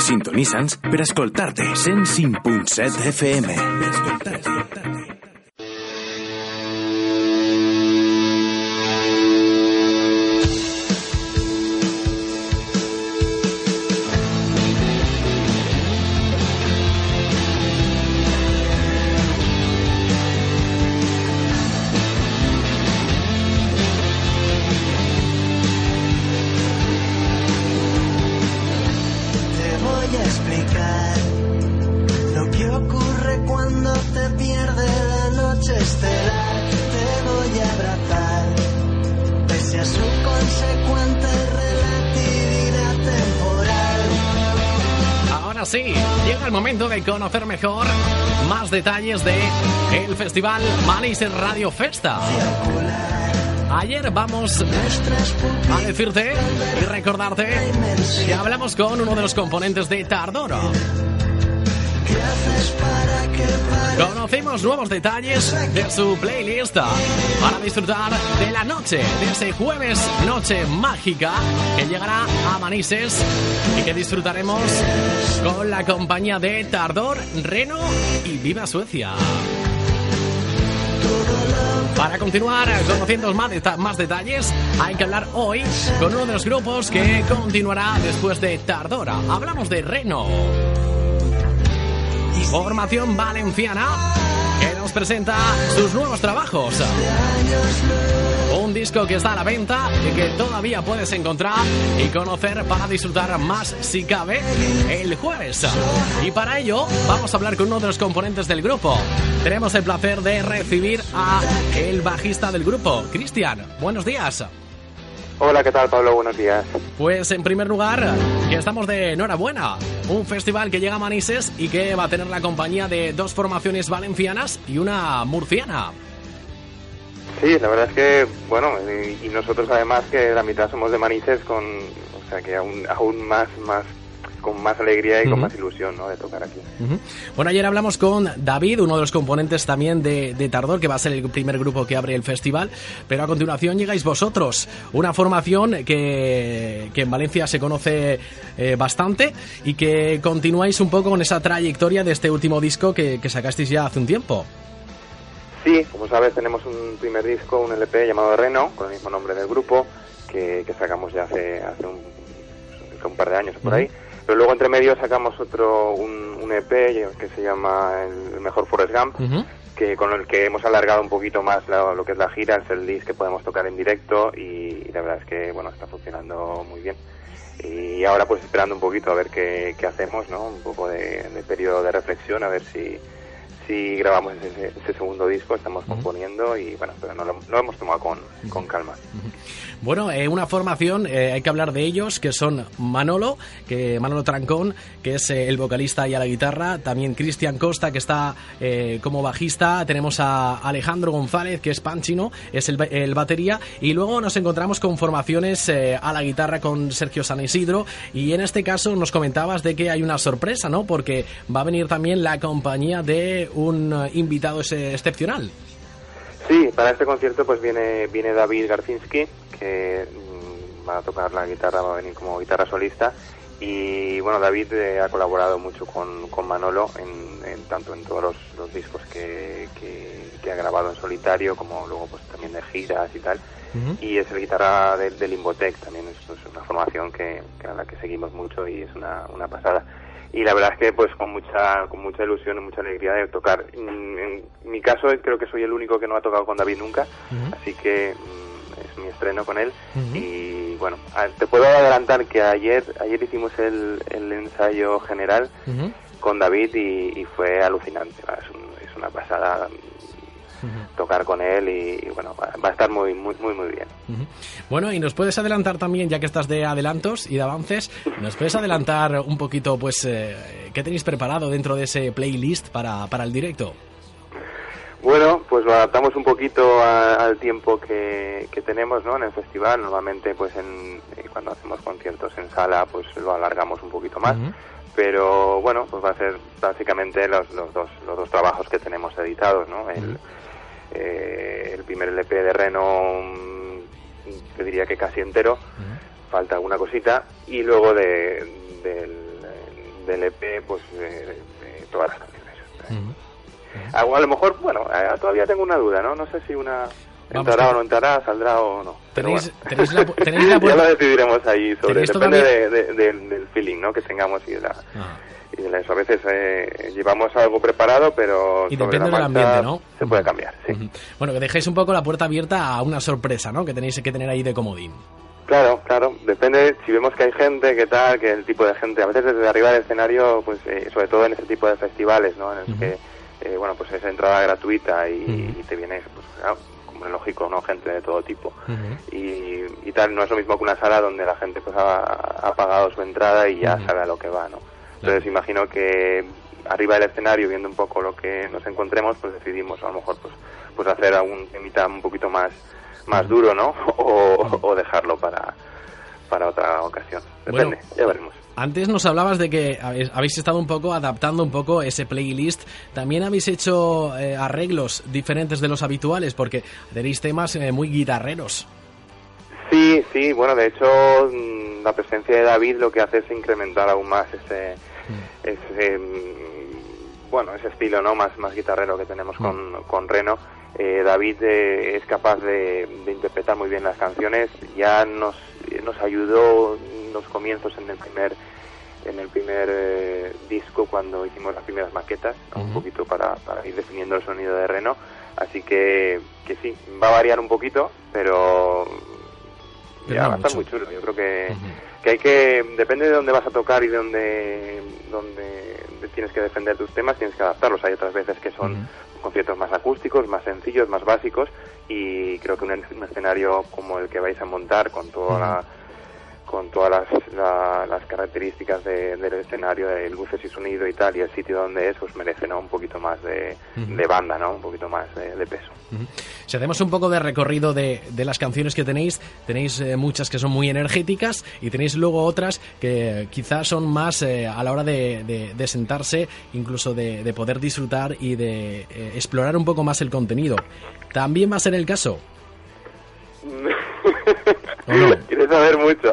Sintonitza'ns per escoltar-te 105.7 FM. Per escoltar-te. De conocer mejor más detalles de el festival Manises Radio Festa. Ayer vamos a decirte y recordarte que hablamos con uno de los componentes de Tardoro. Conocimos nuevos detalles de su playlist para disfrutar de la noche, de ese jueves noche mágica que llegará a Manises y que disfrutaremos con la compañía de Tardor, Reno y Viva Suecia. Para continuar conociendo más, más detalles, hay que hablar hoy con uno de los grupos que continuará después de Tardora. Hablamos de Reno formación valenciana que nos presenta sus nuevos trabajos. Un disco que está a la venta y que todavía puedes encontrar y conocer para disfrutar más si cabe el jueves. Y para ello vamos a hablar con uno de los componentes del grupo. Tenemos el placer de recibir a el bajista del grupo, Cristian. Buenos días. Hola, ¿qué tal Pablo? Buenos días. Pues en primer lugar, que estamos de enhorabuena. Un festival que llega a Manises y que va a tener la compañía de dos formaciones valencianas y una murciana. Sí, la verdad es que, bueno, y, nosotros además que la mitad somos de Manises con, o sea que aún, aún más, más con más alegría y con más ilusión ¿no? de tocar aquí. Bueno, ayer hablamos con David, uno de los componentes también de, Tardor, que va a ser el primer grupo que abre el festival, pero a continuación llegáis vosotros, una formación que, que en Valencia se conoce eh, bastante y que continuáis un poco con esa trayectoria de este último disco que, que sacasteis ya hace un tiempo. Sí, como sabes tenemos un primer disco, un LP llamado Reno, con el mismo nombre del grupo, que, sacamos ya hace, hace un, un par de años por ahí. Pero luego entre medio sacamos otro, un, EP que se llama El Mejor Forest Gump, que con el que hemos alargado un poquito más lo, que es la gira, es el disc que podemos tocar en directo y, la verdad es que bueno está funcionando muy bien. Y ahora pues esperando un poquito a ver qué, hacemos, ¿no? Un poco de, periodo de reflexión, a ver si, si grabamos ese, segundo disco, estamos componiendo y bueno, pero no lo, hemos tomado con, con calma. Bueno, eh, una formación, eh, hay que hablar de ellos, que son Manolo, que Manolo Trancón, que es eh, el vocalista y a la guitarra, también Cristian Costa, que está como bajista, tenemos a Alejandro González, que es Panchino, es el, batería, y luego nos encontramos con formaciones a la guitarra con Sergio San Isidro, y en este caso nos comentabas de que hay una sorpresa, ¿no? Porque va a venir también la compañía de un invitado excepcional. Sí, para este concierto pues viene, viene David Garcinski, que mm, va a tocar la guitarra, va a venir como guitarra solista. Y bueno, David eh, ha colaborado mucho con, con Manolo, en, tanto en todos los, discos que, que, ha grabado en solitario, como luego pues también de giras y tal. Y es el guitarra del de Limbotec, también es, una formación que, que, a la que seguimos mucho y es una, una pasada y la verdad es que pues con mucha con mucha ilusión y mucha alegría de tocar. En, mi caso creo que soy el único que no ha tocado con David nunca así que mm, es mi estreno con él. Y bueno te puedo adelantar que ayer ayer hicimos el, el ensayo general con David y, fue alucinante es, es, una pasada tocar con él y, bueno, va, a estar muy, muy, muy, muy bien. Bueno, y nos puedes adelantar también, ya que estás de adelantos y de avances, nos puedes adelantar un poquito, pues, eh, ¿qué tenéis preparado dentro de ese playlist para, para el directo? Bueno, pues lo adaptamos un poquito al tiempo que, tenemos ¿no? en el festival. Normalmente, pues en, eh, cuando hacemos conciertos en sala, pues lo alargamos un poquito más. Pero bueno, pues va a ser básicamente los, los, dos, los dos trabajos que tenemos editados. ¿no? El, eh, el primer LP de Reno, te diría que casi entero, falta alguna cosita. Y luego de, del, del EP, pues todas las canciones. A, lo mejor, bueno, eh, todavía tengo una duda, ¿no? No sé si una entrará o no entrará, saldrá o no. Tenéis, tenéis, la, tenéis la ya lo decidiremos ahí, sobre, depende de, del feeling ¿no? que tengamos y de la... Ah. Y. A veces eh, llevamos algo preparado, pero y depende del ambiente, ¿no? Se puede cambiar, sí. Bueno, que dejéis un poco la puerta abierta a una sorpresa, ¿no? Que tenéis que tener ahí de comodín. Claro, claro, depende si vemos que hay gente, qué tal, que el tipo de gente, a veces desde arriba del escenario, pues eh, sobre todo en ese tipo de festivales, ¿no? En el que eh, bueno, pues es entrada gratuita y, te viene, pues, como es lógico, ¿no? Gente de todo tipo. y, tal, no es lo mismo que una sala donde la gente pues ha, pagado su entrada y ya sabe a lo que va, ¿no? Entonces imagino que arriba del escenario, viendo un poco lo que nos encontremos, pues decidimos a lo mejor pues, pues hacer algún temita un poquito más, más duro, ¿no? O, dejarlo para, para otra ocasión. Depende, ya veremos. Antes nos hablabas de que habéis estado un poco adaptando un poco ese playlist. También habéis hecho eh, arreglos diferentes de los habituales porque tenéis temas eh, muy guitarreros. Sí, sí, bueno, de hecho mm, la presencia de David lo que hace es incrementar aún más ese, mm. ese mm, bueno, ese estilo, ¿no? Más, más guitarrero que tenemos con, con Reno. Eh, David es capaz de, de, interpretar muy bien las canciones. Ya nos, nos ayudó los comienzos en el primer en el primer eh, disco cuando hicimos las primeras maquetas, un poquito para, para, ir definiendo el sonido de Reno. Así que, que sí, va a variar un poquito, pero ya va a estar muy chulo. Yo creo que, que hay que, depende de dónde vas a tocar y de dónde, dónde tienes que defender tus temas, tienes que adaptarlos. Hay otras veces que son conciertos más acústicos, más sencillos, más básicos y creo que un, escenario como el que vais a montar con toda la con todas las, las características del escenario, de luces y sonido y tal, y el sitio donde es, pues merece ¿no? un poquito más de, banda, ¿no? un poquito más de, peso. Si hacemos un poco de recorrido de, de las canciones que tenéis, tenéis eh, muchas que son muy energéticas y tenéis luego otras que quizás son más eh, a la hora de, de, sentarse, incluso de, poder disfrutar y de eh, explorar un poco más el contenido. ¿También va a ser el caso? Quieres saber mucho.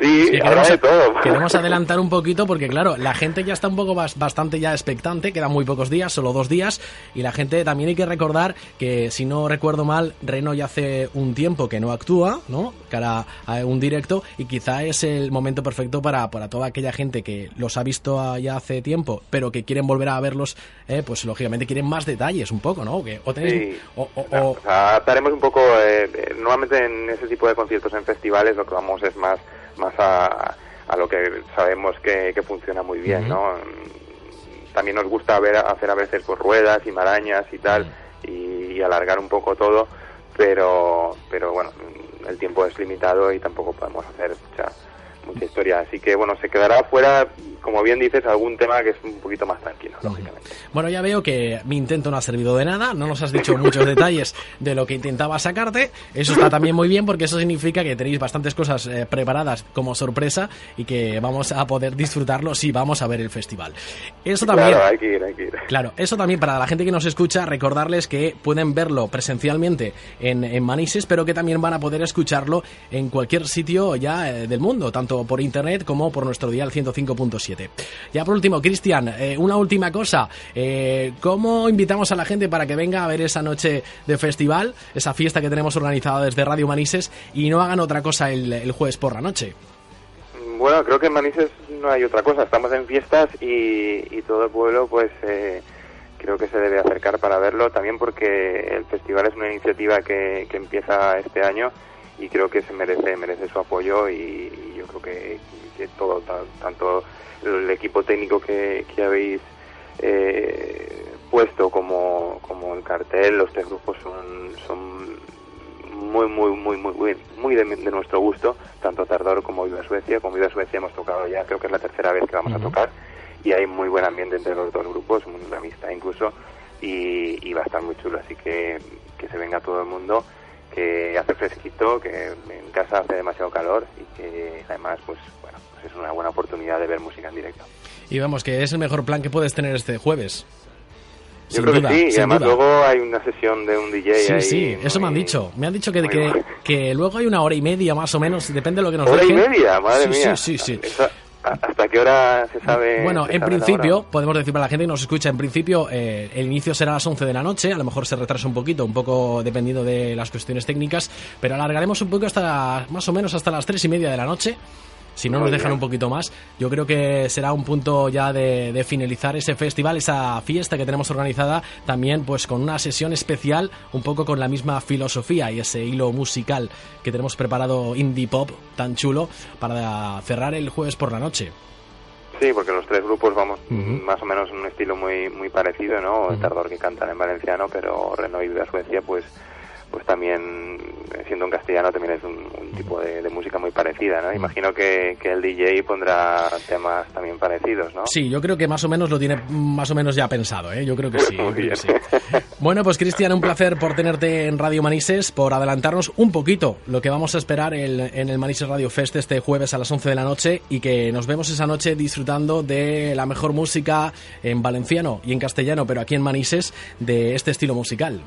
sí, queremos, de todo. Queremos adelantar un poquito porque, claro, la gente ya está un poco bastante ya expectante, quedan muy pocos días, solo dos días, y la gente también hay que recordar que, si no recuerdo mal, Reno ya hace un tiempo que no actúa, ¿no? Cara a un directo, y quizá es el momento perfecto para, para toda aquella gente que los ha visto ya hace tiempo, pero que quieren volver a verlos, eh, pues lógicamente quieren más detalles un poco, ¿no? Que, o tenéis, o, o, adaptaremos un poco, eh, eh, normalmente en ese tipo de conciertos en festivales lo que vamos es más más a, a lo que sabemos que, que funciona muy bien, ¿no? También nos gusta ver hacer a veces pues, ruedas y marañas y tal y, alargar un poco todo, pero pero bueno, el tiempo es limitado y tampoco podemos hacer mucha mucha historia, así que bueno, se quedará fuera como bien dices, algún tema que es un poquito más tranquilo, lógicamente. Bueno, ya veo que mi intento no ha servido de nada, no nos has dicho muchos detalles de lo que intentaba sacarte. Eso está también muy bien porque eso significa que tenéis bastantes cosas eh, preparadas como sorpresa y que vamos a poder disfrutarlo si vamos a ver el festival. Eso también. Claro, hay que ir, hay que ir. Claro, eso también para la gente que nos escucha, recordarles que pueden verlo presencialmente en, en Manises, pero que también van a poder escucharlo en cualquier sitio ya eh, del mundo, tanto por internet como por nuestro dial 105.7. Ya por último, Cristian, eh, una última cosa. Eh, ¿Cómo invitamos a la gente para que venga a ver esa noche de festival, esa fiesta que tenemos organizada desde Radio Manises y no hagan otra cosa el, jueves por la noche? Bueno, creo que en Manises no hay otra cosa. Estamos en fiestas y, todo el pueblo, pues eh, creo que se debe acercar para verlo. También porque el festival es una iniciativa que, empieza este año y creo que se merece merece su apoyo y, yo creo que, que todo tanto el equipo técnico que, que habéis eh, puesto como, como el cartel, los tres grupos son, son muy, muy, muy, muy, muy de, nuestro gusto, tanto Tardor como Viva Suecia. Con Viva Suecia hemos tocado ya, creo que es la tercera vez que vamos a tocar, y hay muy buen ambiente entre los dos grupos, una amistad incluso, y, va a estar muy chulo, así que que se venga todo el mundo, que hace fresquito, que en casa hace demasiado calor y que además, pues bueno, pues es una buena oportunidad de ver música en directo. Y vamos, que es el mejor plan que puedes tener este jueves. Yo creo que sí, y además luego hay una sesión de un DJ Sí, sí, eso me han dicho. Me han dicho que, que, que, luego hay una hora y media más o menos, depende de lo que nos ¿Hora y media? Madre mía. Sí, sí, sí. ¿Hasta qué hora se sabe? Bueno, en principio, podemos decir para la gente que nos escucha, en principio eh, el inicio será a las 11 de la noche, a lo mejor se retrasa un poquito, un poco dependiendo de las cuestiones técnicas, pero alargaremos un poco hasta más o menos hasta las 3 y media de la noche si no nos dejan un poquito más, yo creo que será un punto ya de, finalizar ese festival, esa fiesta que tenemos organizada, también pues con una sesión especial, un poco con la misma filosofía y ese hilo musical que tenemos preparado indie pop tan chulo para cerrar el jueves por la noche. Sí, porque los tres grupos vamos más o menos en un estilo muy muy parecido, ¿no? El Tardor que cantan en valenciano, pero y de Suecia pues pues también siendo en castellano también es un, tipo de, música muy parecida, ¿no? Imagino que, el DJ pondrá temas también parecidos, ¿no? Sí, yo creo que más o menos lo tiene más o menos ya pensado, ¿eh? Yo creo que sí. bueno, pues Cristian, un placer por tenerte en Radio Manises, por adelantarnos un poquito lo que vamos a esperar en el Manises Radio Fest este jueves a las 11 de la noche y que nos vemos esa noche disfrutando de la mejor música en valenciano y en castellano, pero aquí en Manises, de este estilo musical.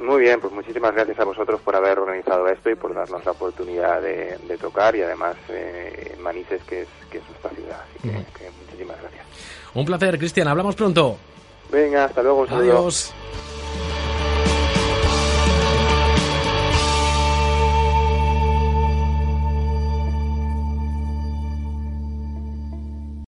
Muy bien, pues muchísimas gracias a vosotros por haber organizado esto y por darnos la oportunidad de, tocar y además eh, Manises, que es, que es nuestra ciudad. Así que, muchísimas gracias. Un placer, Cristian. Hablamos pronto. Venga, hasta luego. Adiós.